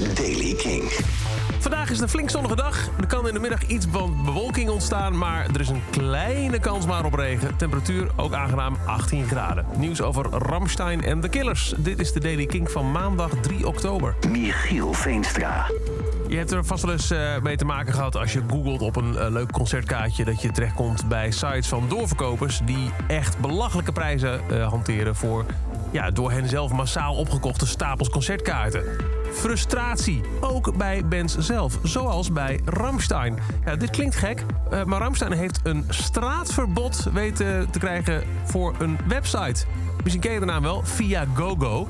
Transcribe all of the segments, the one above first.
is Daily King. Vandaag is een flink zonnige dag. Er kan in de middag iets van bewolking ontstaan, maar er is een kleine kans maar op regen. Temperatuur ook aangenaam 18 graden. Nieuws over Ramstein en The Killers. Dit is de Daily King van maandag 3 oktober. Michiel Veenstra. Je hebt er vast wel eens eh, mee te maken gehad als je googelt op een eh, leuk concertkaartje... dat je terechtkomt bij sites van doorverkopers... die echt belachelijke prijzen eh, hanteren voor ja, door hen zelf massaal opgekochte stapels concertkaarten. Frustratie, ook bij bands zelf, zoals bij Ramstein. Ja, dit klinkt gek, maar Ramstein heeft een straatverbod weten te krijgen voor een website. Misschien ken je de naam wel, via GoGo.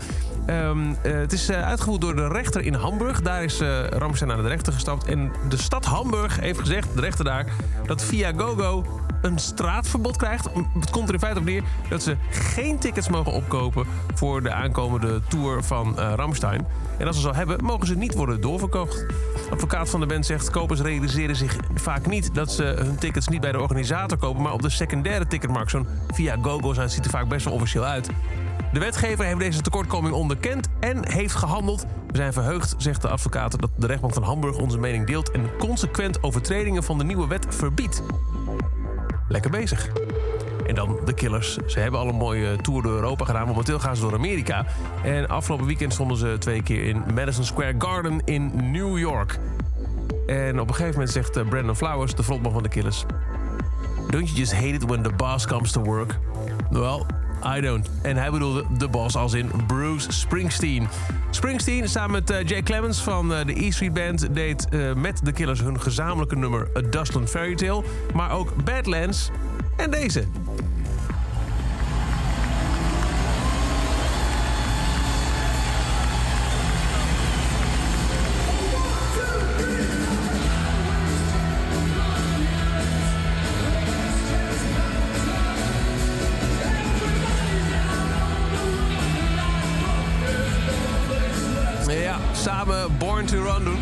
Um, het is uh, uitgevoerd door de rechter in Hamburg. Daar is uh, Ramstein aan de rechter gestapt. En de stad Hamburg heeft gezegd, de rechter daar... dat via GoGo een straatverbod krijgt. Het komt er in feite op neer dat ze geen tickets mogen opkopen... voor de aankomende tour van Ramstein. En als ze zo hebben, mogen ze niet worden doorverkocht. Advocaat van de band zegt... kopers realiseren zich vaak niet dat ze hun tickets niet bij de organisator kopen... maar op de secundaire ticketmarkt. Zo'n via GoGo ziet er vaak best wel officieel uit. De wetgever heeft deze tekortkoming onderkend en heeft gehandeld. We zijn verheugd, zegt de advocaat, dat de rechtbank van Hamburg onze mening deelt... en consequent overtredingen van de nieuwe wet verbiedt. Lekker bezig. En dan de Killers. Ze hebben al een mooie tour door Europa gedaan. Momenteel gaan ze door Amerika. En afgelopen weekend stonden ze twee keer in Madison Square Garden in New York. En op een gegeven moment zegt eh, Brandon Flowers, de frontman van de Killers... Don't you just hate it when the boss comes to work? Well, I don't. En hij bedoelde de boss als in Bruce Springsteen. Springsteen samen met uh, Jay Clemens van uh, de E Street Band... deed met de Killers hun gezamenlijke nummer A Dustland Fairy Tale... maar ook Badlands en deze. Ja, samen Born to Run doen.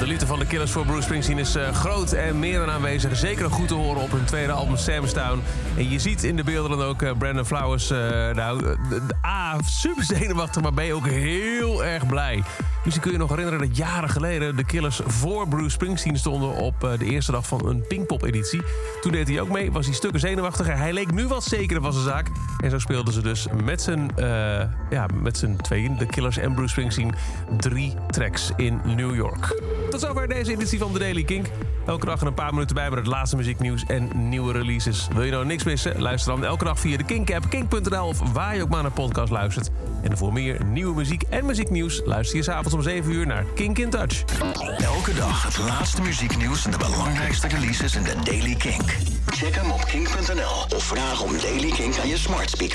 De liefde van de Killers voor Bruce Springsteen is uh, groot en meer dan aanwezig. Zeker goed te horen op hun tweede album Samstown. En je ziet in de beelden dan ook uh, Brandon Flowers... Uh, nou, A, super zenuwachtig, maar je ook heel erg blij. Misschien kun je nog herinneren dat jaren geleden... de Killers voor Bruce Springsteen stonden op de eerste dag van een Pinkpop-editie. Toen deed hij ook mee, was hij stukken zenuwachtiger. Hij leek nu wat zekerder van zijn zaak. En zo speelden ze dus met z'n ja, met z'n tweeën, de Killers en Bruce Springsteen... drie tracks in New York. Tot zover deze editie van The Daily Kink. Elke dag een paar minuten bij met het laatste muzieknieuws en nieuwe releases. Wil je nou niks missen? Luister dan elke dag via de Kink-app, kink.nl... of waar je ook maar naar podcast luistert. En voor meer nieuwe muziek en muzieknieuws... luister je s'avonds om 7 uur naar Kink in Touch. Elke dag het laatste muzieknieuws en de belangrijkste releases in de Daily Kink. Check hem op kink.nl of vraag om Daily Kink aan je smart speaker.